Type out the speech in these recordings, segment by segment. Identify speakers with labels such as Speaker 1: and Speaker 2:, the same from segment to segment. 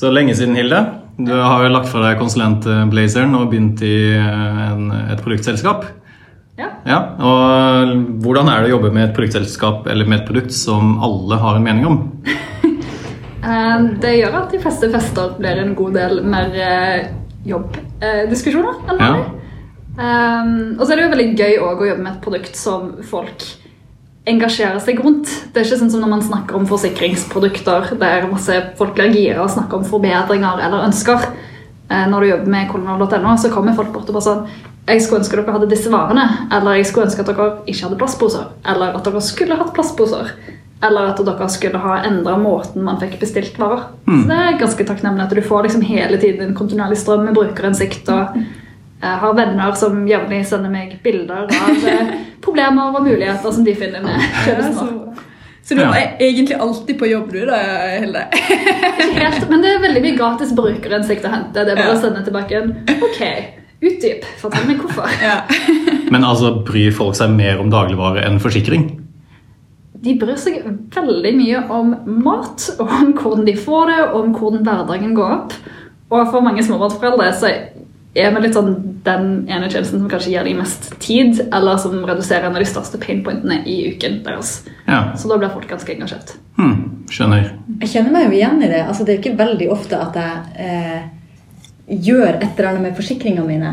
Speaker 1: Så lenge siden, Hilde. Du har jo lagt fra deg konsulentblazeren og begynt i eh, en, et produktselskap.
Speaker 2: Ja.
Speaker 1: ja. Og hvordan er det å jobbe med et produktselskap eller med et produkt som alle har en mening om?
Speaker 2: Eh, Det gjør at de fleste fester blir en god del mer eh, jobbdiskusjoner enn
Speaker 1: Ja.
Speaker 2: Um, og så er det jo veldig gøy å jobbe med et produkt som folk engasjerer seg rundt. Det er ikke sånn som når man snakker om forsikringsprodukter der masse folk blir gira og snakker om forbedringer eller ønsker. Eh, Når du jobber med kolonial.no, så kommer folk bort og bare sånn Jeg skulle ønske dere hadde disse varene. Eller jeg skulle ønske at dere ikke hadde plastposer. Eller at dere skulle hatt plastposer. Eller at dere skulle ha endra måten man fikk bestilt varer. Så det er ganske takknemlig at du får liksom hele tiden en kontinuerlig strøm med brukerinnsikt. og uh, har venner som jevnlig sender meg bilder av eh, problemer og muligheter som de finner med
Speaker 3: Ja, så, så du
Speaker 1: Ja.
Speaker 3: er egentlig alltid på jobb, du da, Hilde?
Speaker 2: Ikke helt, men det er veldig mye gratis brukerinnsikt å hente. Det er bare
Speaker 3: Ja.
Speaker 2: å sende tilbake en OK, utdyp. Fortell meg hvorfor.
Speaker 3: Ja.
Speaker 1: Men altså, bryr folk seg mer om dagligvare enn forsikring?
Speaker 2: De bryr seg veldig mye om mat, og om hvordan de får det, og om hvordan hverdagen går opp. Og for mange småbarnsforeldre så er vi litt sånn den ene tjenesten som kanskje gir dem mest tid, eller som reduserer en av de største painpointene i uken deres.
Speaker 1: Ja.
Speaker 2: Så da blir folk ganske engasjert.
Speaker 1: Hmm, skjønner.
Speaker 4: Jeg kjenner meg jo igjen i det. Altså, det er ikke veldig ofte at jeg eh, gjør et eller annet med forsikringene mine.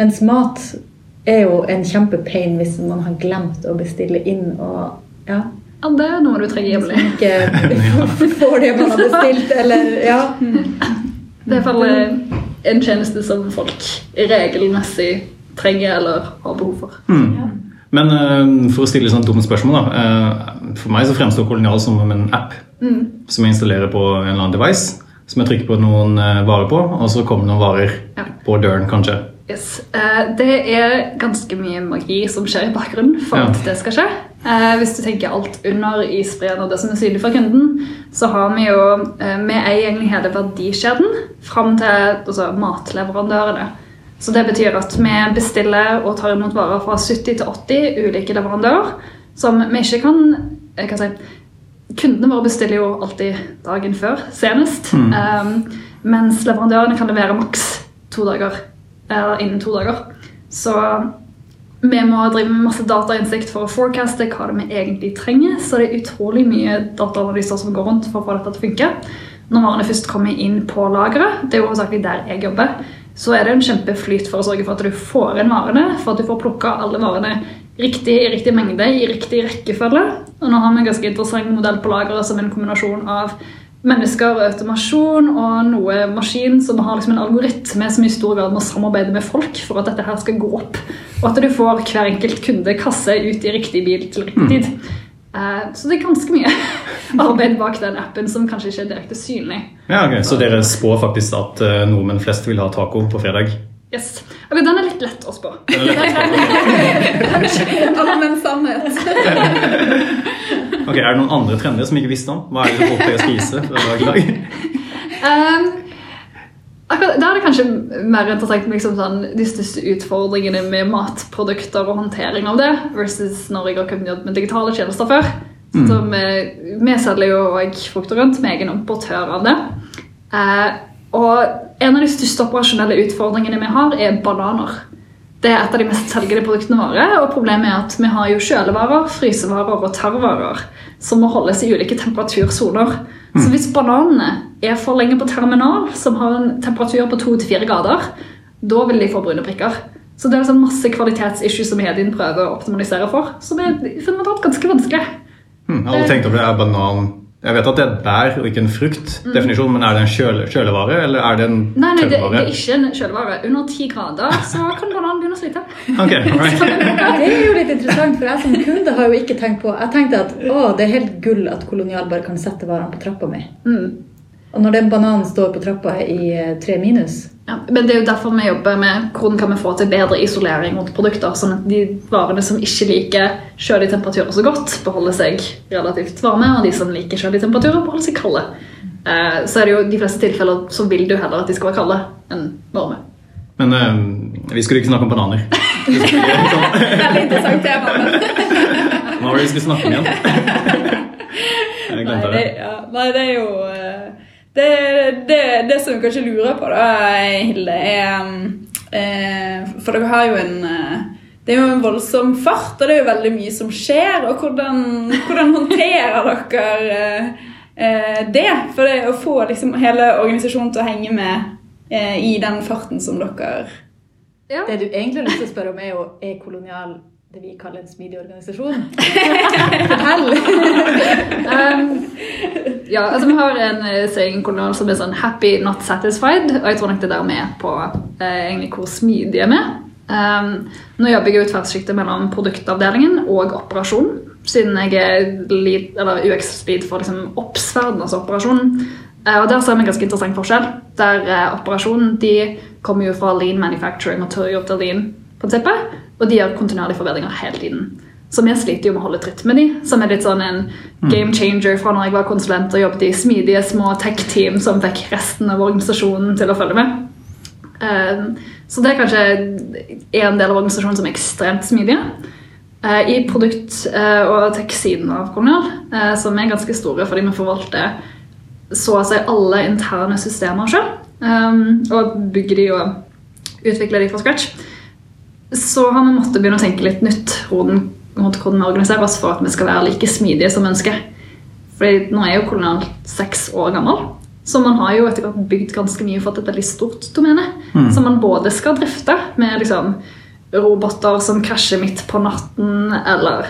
Speaker 4: Mens mat er jo en kjempepain hvis man har glemt å bestille inn og ja,
Speaker 2: Ja, det er noe du trenger
Speaker 4: hvis
Speaker 2: jevnlig.
Speaker 4: man ikke får det man har bestilt, eller ja.
Speaker 2: Det er en tjeneste som folk regelmessig trenger eller har behov for.
Speaker 1: Men eh, for å stille sånn dumme spørsmål, da. eh, for meg så fremstår Kolonial som en app som jeg installerer på en eller annen device. Som jeg trykker på noen eh, varer på, og så kommer noen varer
Speaker 2: Ja.
Speaker 1: på døren, kanskje.
Speaker 2: Yes. Eh, Det er ganske mye magi som skjer i bakgrunnen for
Speaker 1: Ja.
Speaker 2: at det skal skje. Eh, Hvis du tenker alt under isbreen og det som er synlig for kunden, så har vi jo eh, Vi eier egentlig hele verdikjeden fram til altså, matleverandørene. Så det betyr at vi bestiller og tar imot varer fra 70 til 80 ulike leverandører som vi ikke kan kan si, Kundene våre bestiller jo alltid dagen før, senest. Um, mens leverandørene kan levere maks to dager. Eller innen to dager. Så vi må drive med masse datainnsikt for å forecaste hva det vi egentlig trenger. Så det er utrolig mye dataanalyser som går rundt for å få dette til å funke. Når varene først kommer inn på lageret, det er hovedsakelig der jeg jobber, så er det en kjempeflyt for å sørge for at du får inn varene, for at du får plukka alle varene riktig i riktig mengde i riktig rekkefølge. Og nå har vi en ganske interessant modell på lageret som en kombinasjon av mennesker og automasjon og noe maskin som har liksom en algoritme som i stor grad må samarbeide med folk for at dette her skal gå opp. Og at du får hver enkelt kunde kasse ut i riktig bil til riktig tid. Eh, Så det er ganske mye arbeid bak den appen som kanskje ikke er direkte synlig.
Speaker 1: Ja, okay. Så dere spår faktisk at uh, nordmenn flest vil ha taco på fredag?
Speaker 2: Yes. Ok, Den er litt lett å spå.
Speaker 1: Er?
Speaker 3: Allmenn sannhet.
Speaker 1: Ok, Er det noen andre trender som vi ikke visste om? Hva er det folk pleier å spise fra dag til dag?
Speaker 2: Um, akkurat, da er det kanskje mer interessant med liksom sånn, de største utfordringene med matprodukter og håndtering av det, versus når jeg har kunnet jobbe med digitale tjenester før. Så vi, vi selger jo også frukt og grønt med egen importør av det. Eh, og en av de største operasjonelle utfordringene vi har, er bananer. Det er et av de mest selgede produktene våre, og problemet er at vi har jo kjølevarer, frysevarer og tarvarer som må holdes i ulike temperatursoner. Så hvis bananene er for lenge på terminal, som har en temperatur på 2-4 grader, da vil de få brune prikker. Så det er liksom masse kvalitetsissues som Hedin prøver å optimalisere for, som er fundamentalt ganske vanskelig.
Speaker 1: Mm, jeg aldri tenkt over det. Er banan Jeg vet at det er et bær og ikke en frukt, definisjon, men er det en kjøle, kjølevare eller er det en
Speaker 2: Nei, nei, det, det er ikke en kjølevare. Under 10 grader så kan bananen begynne å slite.
Speaker 1: Ok, alright.
Speaker 4: Det er jo litt interessant, for jeg som kunde har jo ikke tenkt på Jeg tenkte at å, det er helt gull at Kolonial bare kan sette varene på trappa mi.
Speaker 2: Mm.
Speaker 4: Og når den bananen står på trappa i eh, tre minus
Speaker 2: Ja, men det er jo derfor vi jobber med hvordan kan vi få til bedre isolering rundt produkter, sånn at de varene som ikke liker kjølige temperaturer så godt, beholder seg relativt varme, og de som liker kjølige temperaturer, beholder seg kalde. Eh, så er det jo i de fleste tilfeller så vil du heller at de skal være kalde enn varme.
Speaker 1: Men eh, vi skulle ikke snakke om bananer.
Speaker 3: Veldig interessant tema. Nå
Speaker 1: hva var det vi skulle snakke om igjen? Jeg glemte
Speaker 3: det,
Speaker 1: det.
Speaker 3: ja, nei, det er jo eh, det, det, det som vi kanskje lurer på, da, Hilde, er eh, For dere har jo en eh, Det er jo en voldsom fart, og det er jo veldig mye som skjer. Og hvordan, hvordan håndterer dere eh, eh, det? For det å få liksom hele organisasjonen til å henge med eh, i den farten som dere
Speaker 2: Ja.
Speaker 4: Det du egentlig har lyst til å spørre om, er jo er kolonial det vi kaller en smidig organisasjon. Fortell!
Speaker 2: Um, ja, altså Vi har en eh, saying kolonial som er sånn 'happy, not satisfied'. Og jeg tror nok det der vi er på eh, egentlig hvor smidige vi er. Um, nå jobber jeg jo tverrsjiktet mellom produktavdelingen og operasjon. Siden jeg er UX-speed for liksom oppsverden, altså operasjonen. Eh, og Der ser vi en ganske interessant forskjell. Der eh, Operasjonen de kommer jo fra lean manufacturing og tør gjort til lean-prinsippet. Og de gjør kontinuerlige forbedringer hele tiden. Så vi sliter jo med å holde tritt med de, som er litt sånn en game changer fra når jeg var konsulent og jobbet i smidige små tech-team som fikk resten av organisasjonen til å følge med. Eh, Så det er kanskje en del av organisasjonen som er ekstremt smidige. Eh, I produkt- eh, og tech-siden av Kolonial, som er ganske store fordi vi forvalter så å si alle interne systemer selv, og bygger de og utvikler de fra scratch, så har vi måttet begynne å tenke litt nytt rundt hvordan vi organiserer oss for at vi skal være like smidige som ønsker. Fordi nå er jo Kolonial seks år gammel, så man har jo etter hvert bygd ganske mye for et veldig stort domene. Som man både skal drifte med liksom roboter som krasjer midt på natten, eller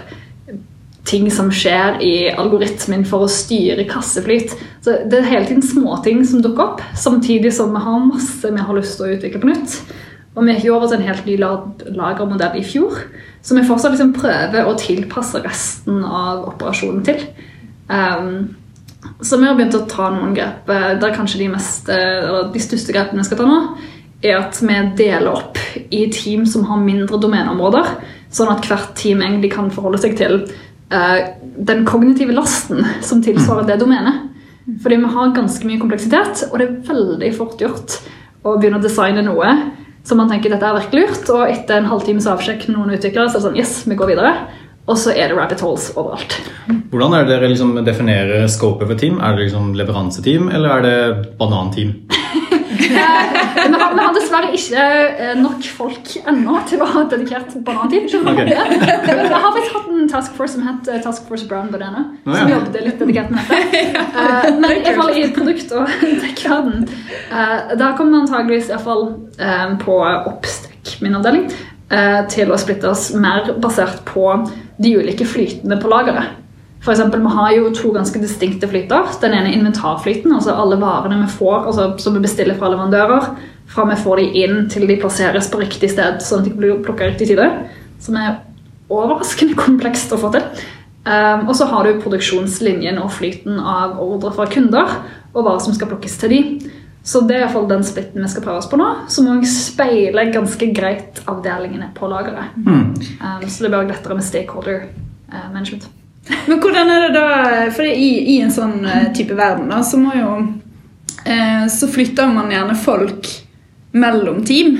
Speaker 2: ting som skjer i algoritmen for å styre kasseflyt. Så det er hele tiden småting som dukker opp, samtidig som vi har masse vi har lyst til å utvikle på nytt. Og vi gikk over til en helt ny lagermodell i fjor, som vi fortsatt liksom prøver å tilpasse resten av operasjonen til. Um, så vi har begynt å ta noen grep. eh, Der kanskje de, mest, eh, de største grepene vi skal ta nå, er at vi deler opp i team som har mindre domeneområder, sånn at hvert team egentlig kan forholde seg til uh, den kognitive lasten som tilsvarer det domenet. Fordi vi har ganske mye kompleksitet, og det er veldig fort gjort å begynne å designe noe som man tenker dette er virkelig lurt, og etter en halvtimes avsjekk med noen utviklere, så er det sånn yes, vi går videre. Og så er det rabbit holes overalt.
Speaker 1: Hvordan er det dere liksom definerer scopet for team? Er det liksom leveranseteam, eller er det bananteam?
Speaker 2: vi, har, vi dessverre ikke eh, nok folk ennå til å ha dedikert banantid.
Speaker 1: Okay.
Speaker 2: Jeg har faktisk hatt en task force som het eh, Task Force Brown Banana.
Speaker 1: Å,
Speaker 2: Som jobbet litt dedikert med dette. Eh, men i hvert fall i produkt- og tech-verden uh, Der kommer vi antageligvis i hvert fall eh, på oppstekk, min avdeling, eh, til å splitte oss mer basert på de ulike flytene på lageret. For eksempel, Vi har jo to ganske distinkte flyter. Den ene er inventarflyten, altså alle varene vi får, altså som vi bestiller fra leverandører, fra vi får de inn til de plasseres på riktig sted, sånn at de blir plukka riktig tide. Som er overraskende komplekst å få til. Um, og så har du produksjonslinjen og flyten av ordre fra kunder og hva som skal plukkes til de. Så det er i hvert fall den splitten vi skal prøve oss på nå, som òg speiler ganske greit avdelingene på lageret. Um, så det blir lettere med stakeholder uh, management.
Speaker 3: Men hvordan er det da For i, i en sånn eh, type verden da, så må jo eh, Så flytter man gjerne folk mellom team.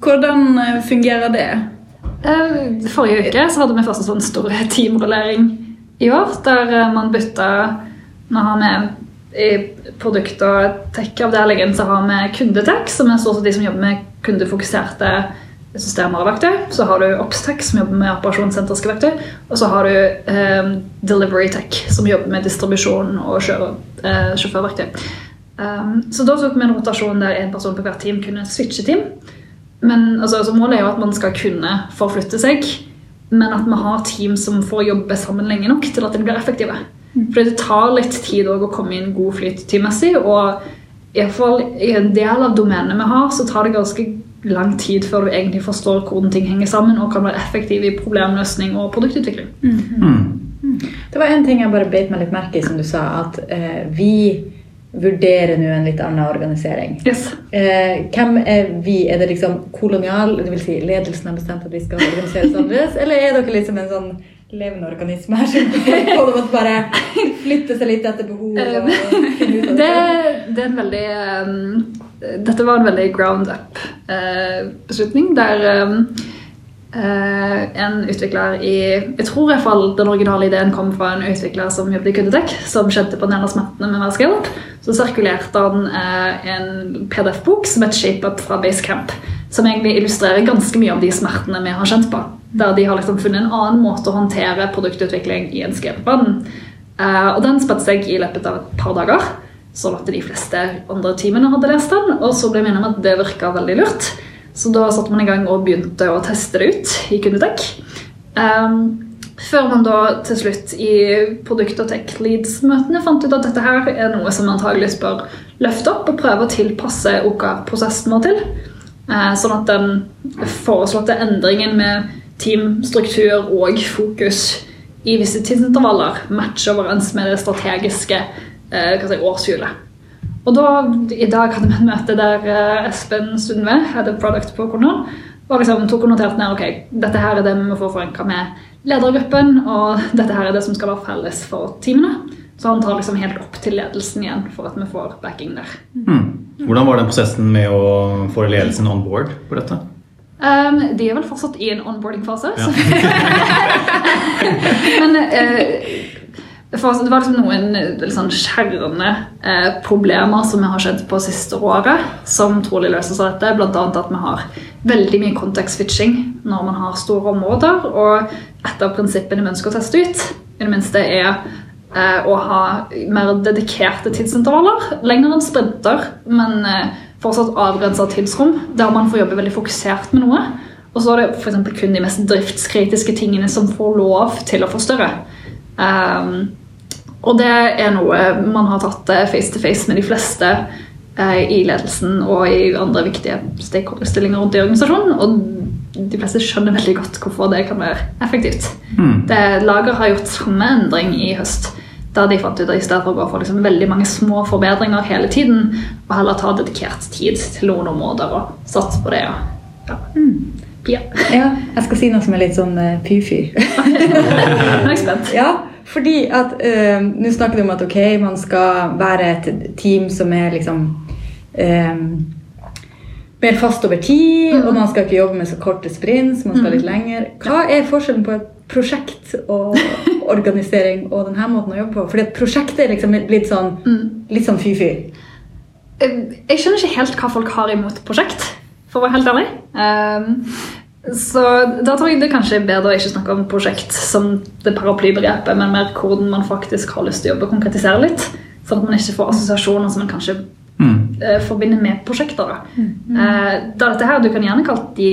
Speaker 3: Hvordan eh, fungerer det?
Speaker 2: Eh, Forrige uke så hadde vi først en sånn stor teamrullering i år, der eh, man bytta Nå har vi i produkt- og tech-avdelingen så har vi kundetech, som er stort sett de som jobber med kundefokuserte systemer og verktøy. Så har du Opstech, som jobber med operasjonssentriske verktøy. Og så har du eh, Delivery Tech, som jobber med distribusjon og kjøre, eh, sjåførverktøy. Um, så da tok vi en rotasjon der en person på hvert team kunne switche team. Men altså, altså Målet er jo at man skal kunne forflytte seg, men at vi har team som får jobbe sammen lenge nok til at de blir effektive. For det tar litt tid å komme inn god flyt teammessig. Og i, fall, i en del av domenene vi har, så tar det ganske lang tid før du egentlig forstår hvordan ting henger sammen og kan være effektiv i problemløsning og produktutvikling.
Speaker 4: Det var en ting jeg bare beit meg litt merke i, som du sa, at eh, vi vurderer nå en litt annen organisering.
Speaker 2: Yes.
Speaker 4: Eh, hvem er vi? Er det liksom kolonial, det vil si ledelsen har bestemt at vi skal organiseres annerledes, eller er dere liksom en sånn levende organisme her som dem bare flytte seg litt etter behov ut
Speaker 2: Det,
Speaker 4: det?
Speaker 2: er en veldig um, Dette var en veldig ground up-beslutning, der um, eh, en utvikler i Jeg tror i hvert fall den originale ideen kom fra en utvikler som jobbet i Kundetek, som kjente på den ene smertene med hver scale-up. Så sirkulerte han eh, en PDF-bok som het ShapeUp fra Basecamp, som egentlig illustrerer ganske mye av de smertene vi har kjent på. Der de har liksom funnet en annen måte å håndtere produktutvikling i en scale-up-verden. Eh, og den spredte seg i løpet av et par dager, sånn at de fleste andre teamene hadde lest den. Og så ble vi enige om at det virka veldig lurt. Så da satte man i gang og begynte å teste det ut i Kundetek. Um, før man da til slutt i produkt- og tech-leads-møtene fant ut at dette her er noe som antageligvis bør løfte opp og prøve å tilpasse OKR-prosessen vår til. Eh, sånn at den foreslåtte endringen med teamstruktur og fokus i visse tidsintervaller matcher overens med det strategiske hva si, årshjulet. Og da, I dag hadde vi et møte der eh, Espen Sundve, head of product på Kornal, og liksom tok og noterte ned ok, dette her er det vi må få forankra med ledergruppen, og dette her er det som skal være felles for teamene. Så han tar liksom helt opp til ledelsen igjen for at vi får backing der.
Speaker 1: Mm. Hvordan var den prosessen med å få ledelsen on board på dette?
Speaker 2: Um, de er vel fortsatt i en onboarding-fase. Ja. Men uh, det var liksom noen sånn skjærende eh, problemer som har skjedd på siste året, som trolig løses av dette. Annet at vi har veldig mye context-switching når man har store områder. Og et av prinsippene vi ønsker å teste ut, i det minste er eh, å ha mer dedikerte tidsintervaller. Lenger enn sprinter, men eh, fortsatt avgrensa tidsrom, der man får jobbe veldig fokusert med noe. Og så er det for kun de mest driftskritiske tingene som får lov til å forstørre. Um, og det er noe man har tatt face to face med de fleste uh, i ledelsen og i andre viktige stakeholderstillinger rundt i organisasjonen. Og de fleste skjønner veldig godt hvorfor det kan være effektivt. Mm. Det, Lager har gjort samme endring i høst. Der de fant ut at i stedet for å gå for liksom veldig mange små forbedringer hele tiden, og heller ta dedikert tid til noen områder og satse på det. Ja. Mm.
Speaker 4: Ja. ja. Jeg skal si noe som er litt sånn uh.
Speaker 2: Nå er jeg spent.
Speaker 4: Ja, fordi at uh, Nå snakker du om at ok, man skal være et team som er liksom um, mer fast over tid, mm. og man skal ikke jobbe med så korte sprints, man skal mm. litt lenger. Hva er forskjellen på et prosjekt og organisering og denne måten å jobbe på? Fordi et prosjekt er liksom litt sånn mm. litt sånn fy-fy.
Speaker 2: Jeg skjønner ikke helt hva folk har imot prosjekt for å være helt ærlig. Um, så da tror jeg det kanskje er bedre å ikke snakke om prosjekt som det paraplybegrepet, men mer hvordan man faktisk har lyst til å jobbe og konkretisere litt. Sånn at man ikke får assosiasjoner som man kanskje mm. uh, forbinder med prosjekter. Mm. Uh, da dette her, Du kan gjerne kalt de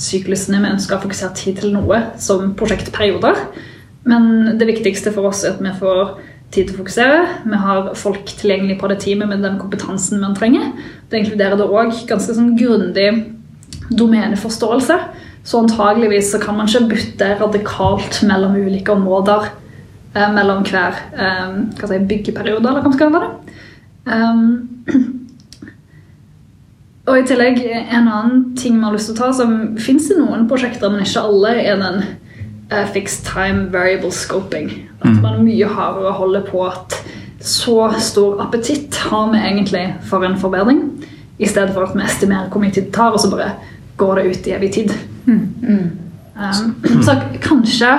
Speaker 2: syklusene vi ønsker å fokusere tid til noe, som prosjektperioder. Men det viktigste for oss er at vi får tid til å fokusere. Vi har folk tilgjengelig på det teamet med den kompetansen man trenger. Det inkluderer det òg ganske sånn grundig domeneforståelse. Så antageligvis så kan man ikke bytte radikalt mellom ulike områder eh, mellom hver eh, si, byggeperiode, eller hva man skal kalle det. Um, og i tillegg, en annen ting vi har lyst til å ta, som fins i noen prosjekter, men ikke alle, er den uh, fixed time variable scoping. At mm. man mye hardere holder på at så stor appetitt har vi egentlig for en forbedring, i stedet for at vi estimerer hvor mye tid det tar, og så bare går det ut i evig tid. Mm. Mm. Um, så kanskje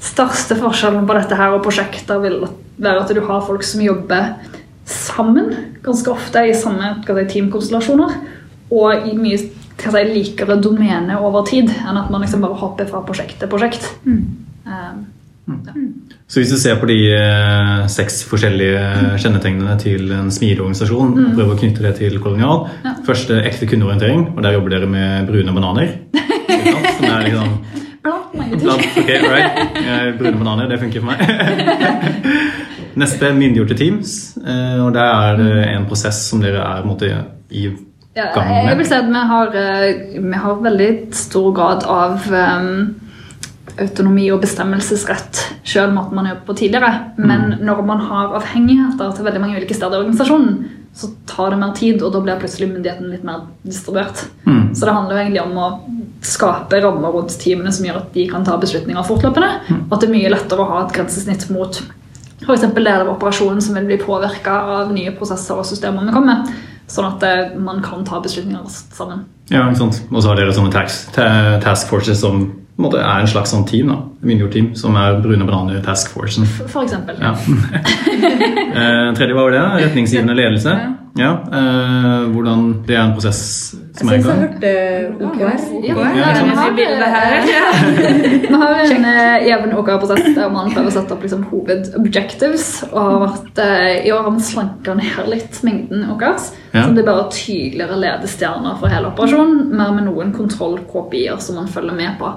Speaker 2: største forskjellen på dette her og prosjekter vil være at du har folk som jobber sammen, ganske ofte i samme si, teamkonstellasjoner, og i mye si, likere domene over tid enn at man liksom bare hopper fra prosjekt til prosjekt. Mm. Um,
Speaker 1: ja. Så hvis du ser på de eh, seks forskjellige kjennetegnene til en smileorganisasjon, mm. prøver å knytte det til kolonial ja. Første ekte kundeorientering, og der jobber dere med brune bananer. Som er liksom Blant, okay, right. Brune bananer, det funker for meg. Neste myndiggjorte teams, eh, og der er det en prosess som dere er måte, i
Speaker 2: ja, jeg vil si at vi har, eh, vi har veldig stor grad av um, autonomi og bestemmelsesrett selv at man jobber på tidligere. Men mm. når man har avhengigheter til veldig mange ulike steder i organisasjonen, så tar det mer tid, og da blir plutselig myndigheten litt mer distribuert. Mm. Så det handler jo egentlig om å skape rammer rundt teamene som gjør at de kan ta beslutninger fortløpende. Mm. Og at det er mye lettere å ha et grensesnitt mot f.eks. leder av operasjonen som vil bli påvirka av nye prosesser og systemer vi kommer med. Sånn at eh, man kan ta beslutninger sammen.
Speaker 1: Ja, ikke sant. Og så har dere sånne tax, task forces som på en måte er en slags sånn team, da. Vinjord-team, som er Brune Bananer Task Forcen.
Speaker 2: For, eksempel.
Speaker 1: Ja. eh, tredje var det, retningsgivende ledelse. Ja, eh, hvordan Det er en prosess som
Speaker 4: Jeg
Speaker 1: er i
Speaker 4: syns jeg
Speaker 1: gang.
Speaker 4: hørte OKR.
Speaker 2: Ja,
Speaker 3: Ja,
Speaker 1: Ja,
Speaker 2: vi har- Vi har en eh, jevn OKR-prosess der man prøver å sette opp liksom, hovedobjectives. Og har vært, eh, i år har man slanka ned litt mengden OKRs.
Speaker 1: Ja.
Speaker 2: Så det er bare tydeligere ledestjerner for hele operasjonen. Mer med noen kontroll-KPI-er som man følger med på.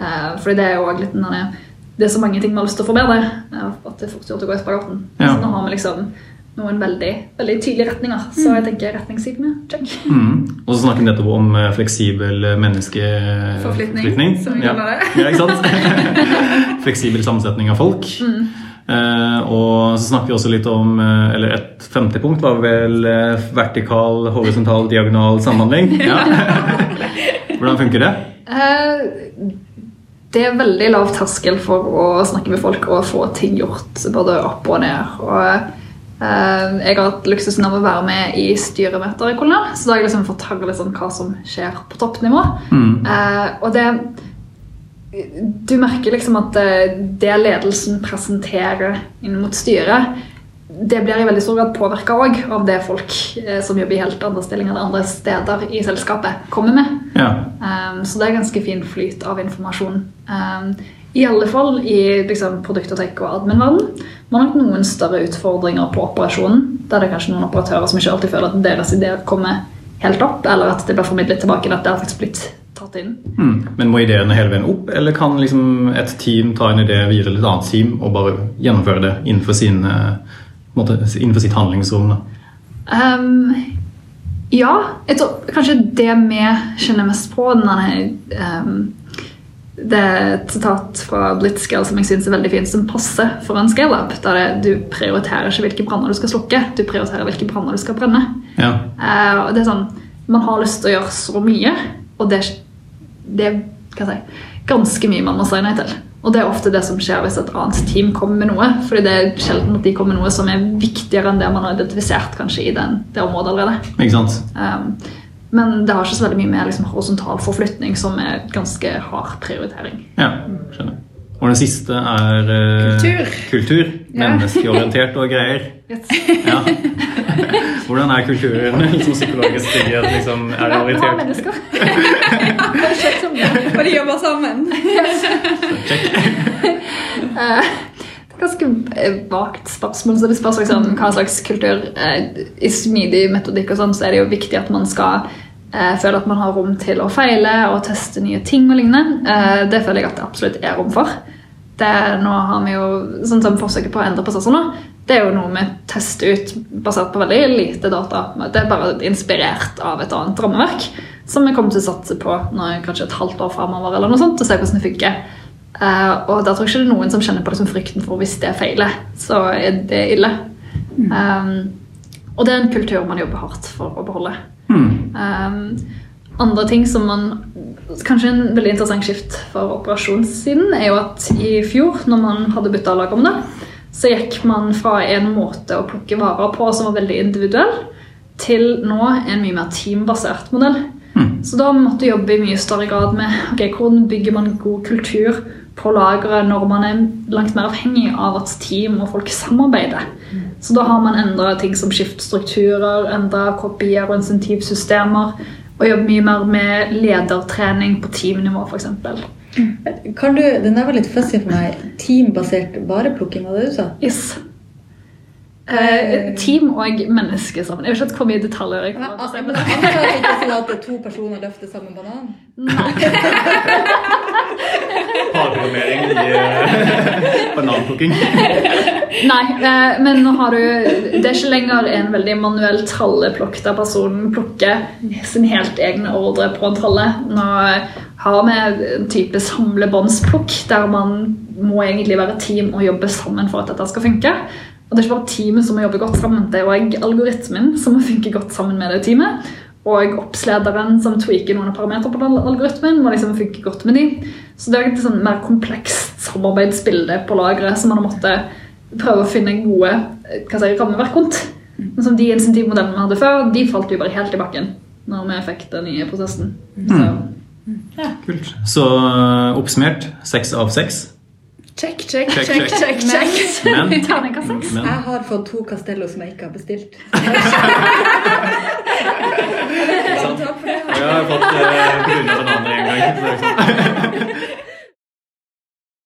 Speaker 2: Eh, fordi det er jo litt den Det er så mange ting vi har lyst til å forbedre. uh, At det er fort gjort å gå i spagaten.
Speaker 1: Ja.
Speaker 2: Så nå har vi liksom noen veldig, veldig tydelige retninger. Så jeg tenker retningsgivende. Check.
Speaker 1: Mm. Og så snakker vi nettopp om eh, fleksibel eh, menneskeforflytning.
Speaker 3: Som vi
Speaker 1: ja.
Speaker 3: kaller det.
Speaker 1: ja, ikke sant? fleksibel sammensetning av folk. Eh, og så snakker vi også litt om uh, Eller et femte punkt var vel uh, vertikal, horisontal, diagonal samhandling. Ja. Hvordan funker det?
Speaker 2: Det er veldig lav terskel for å snakke med folk og få ting gjort, både opp og ned. Og, eh, jeg har hatt luksusen av å være med i styremøter i Kolonial, så da har jeg liksom fått høre sånn hva som skjer på toppnivå.
Speaker 1: Mm.
Speaker 2: Eh, og det Du merker liksom at eh, det ledelsen presenterer inn mot styret, det blir i veldig stor grad påvirka av det folk eh, som jobber i helt andre stillinger eller andre steder i selskapet, kommer med.
Speaker 1: Ja.
Speaker 2: Um, så det er ganske fin flyt av informasjon. Um, I alle fall i liksom, produkt- og tech- og admin-verden. Man har nok noen større utfordringer på operasjonen. Der det er kanskje noen operatører som ikke alltid føler at deres ideer kommer helt opp, eller at det blir formidlet tilbake at det har faktisk blitt tatt inn.
Speaker 1: Mm. Men må ideene hele veien opp, eller kan liksom et team ta en idé videre til et annet team og bare gjennomføre det innenfor, sin, på en måte, innenfor sitt handlingsrom?
Speaker 2: Um, ja, jeg tror kanskje det vi kjenner mest på denne, um, Det er et sitat fra Blitzscale som jeg synes er veldig fint, som passer for en scale-up. Der det, du prioriterer ikke hvilke branner du skal slukke, du prioriterer hvilke branner du skal brenne.
Speaker 1: Ja.
Speaker 2: Uh, det er sånn, Man har lyst til å gjøre så mye, og det, det hva jeg si, ganske mye man må si nei til. Og det er ofte det som skjer hvis et annet team kommer med noe. fordi det er sjelden at de kommer med noe som er viktigere enn det man har identifisert kanskje i den, det området allerede.
Speaker 1: Ikke sant?
Speaker 2: Um, men det har ikke så veldig mye med liksom, horisontal forflytning, som er ganske hard prioritering.
Speaker 1: Ja, skjønner. Og den siste er uh,
Speaker 3: Kultur.
Speaker 1: kultur.
Speaker 3: Ja.
Speaker 1: Menneskeorientert og greier. Ja. Hvordan er kulturen liksom psykologisk trygghet? Liksom, er det
Speaker 2: Bra
Speaker 1: orientert?
Speaker 2: mennesker. Det er kjekt.
Speaker 3: Og de jobber sammen.
Speaker 2: Eh, ganske eh, vagt spørsmål, så det spørs liksom hva slags kultur. eh, I smidig metodikk og sånn, så er det jo viktig at man skal eh, føle at man har rom til å feile og teste nye ting og lignende. Det føler jeg at det absolutt er rom for. Det, nå har vi jo, sånn som Forsøket på å endre prosesser nå, det er jo noe vi tester ut basert på veldig lite data. Det er bare inspirert av et annet rammeverk som vi kommer til å satse på når kanskje et halvt år sånt, og se hvordan det funker. Eh, og da tror jeg ikke det er noen som kjenner på liksom frykten for hvis det feiler, så er det ille. Um, og det er en kultur man jobber hardt for å beholde.
Speaker 1: Mm.
Speaker 2: Um, andre ting som man Kanskje en veldig interessant skift for operasjonssiden er jo at i fjor, når man hadde bytta lag om det, så gikk man fra en måte å plukke varer på som var veldig individuell, til nå en mye mer teambasert modell. Så da måtte vi jobbe i mye større grad med ok, hvordan bygger man god kultur på lageret når man er langt mer avhengig av at team og folk samarbeider. Så da har man endra ting som skiftstrukturer, endra kopier og insentivsystemer. Og jobber mye mer med ledertrening på teamnivå, f.eks.
Speaker 4: Kan du, Den der var litt fuzzy for meg. Teambasert vareplukking, var det du sa?
Speaker 2: Yes. Eh, team og menneske sammen. Jeg vet ikke hvor mye detaljer jeg
Speaker 4: Ja,
Speaker 2: får.
Speaker 4: altså, men antar ikke sånn at to personer løfter sammen banan?
Speaker 1: Fagprogrammering i eh, bananplukking.
Speaker 2: Nei, eh, men nå har du Det er ikke lenger en veldig manuell tralleplukk der personen plukker sin helt egne ordre på en tralle. Nå har vi en type samlebåndsplukk der man må egentlig være team og jobbe sammen for at dette skal funke. Og det er ikke bare teamet som må jobbe godt sammen, det er òg algoritmen som må funke godt sammen med det teamet. Og oppslederen som tweaker noen parametere på den algoritmen, må liksom funke godt med de. Så det er et sånn mer komplekst samarbeidsbilde på lageret som man måtte prøve å finne gode eh, si, rammeverk rundt. Men som de insentivmodellene vi hadde før, de falt jo bare helt i bakken når vi fikk den nye prosessen. Så,
Speaker 1: Kult. Så eh, oppsummert seks av seks.
Speaker 3: Check, check,
Speaker 1: Check,
Speaker 3: check,
Speaker 1: check.
Speaker 3: check, check.
Speaker 1: Men,
Speaker 2: Terningkast
Speaker 1: men
Speaker 4: Jeg har fått to Castello som jeg ikke har bestilt.
Speaker 1: sant? Jeg har fått uh, brune bananer en gang. Det er sånn.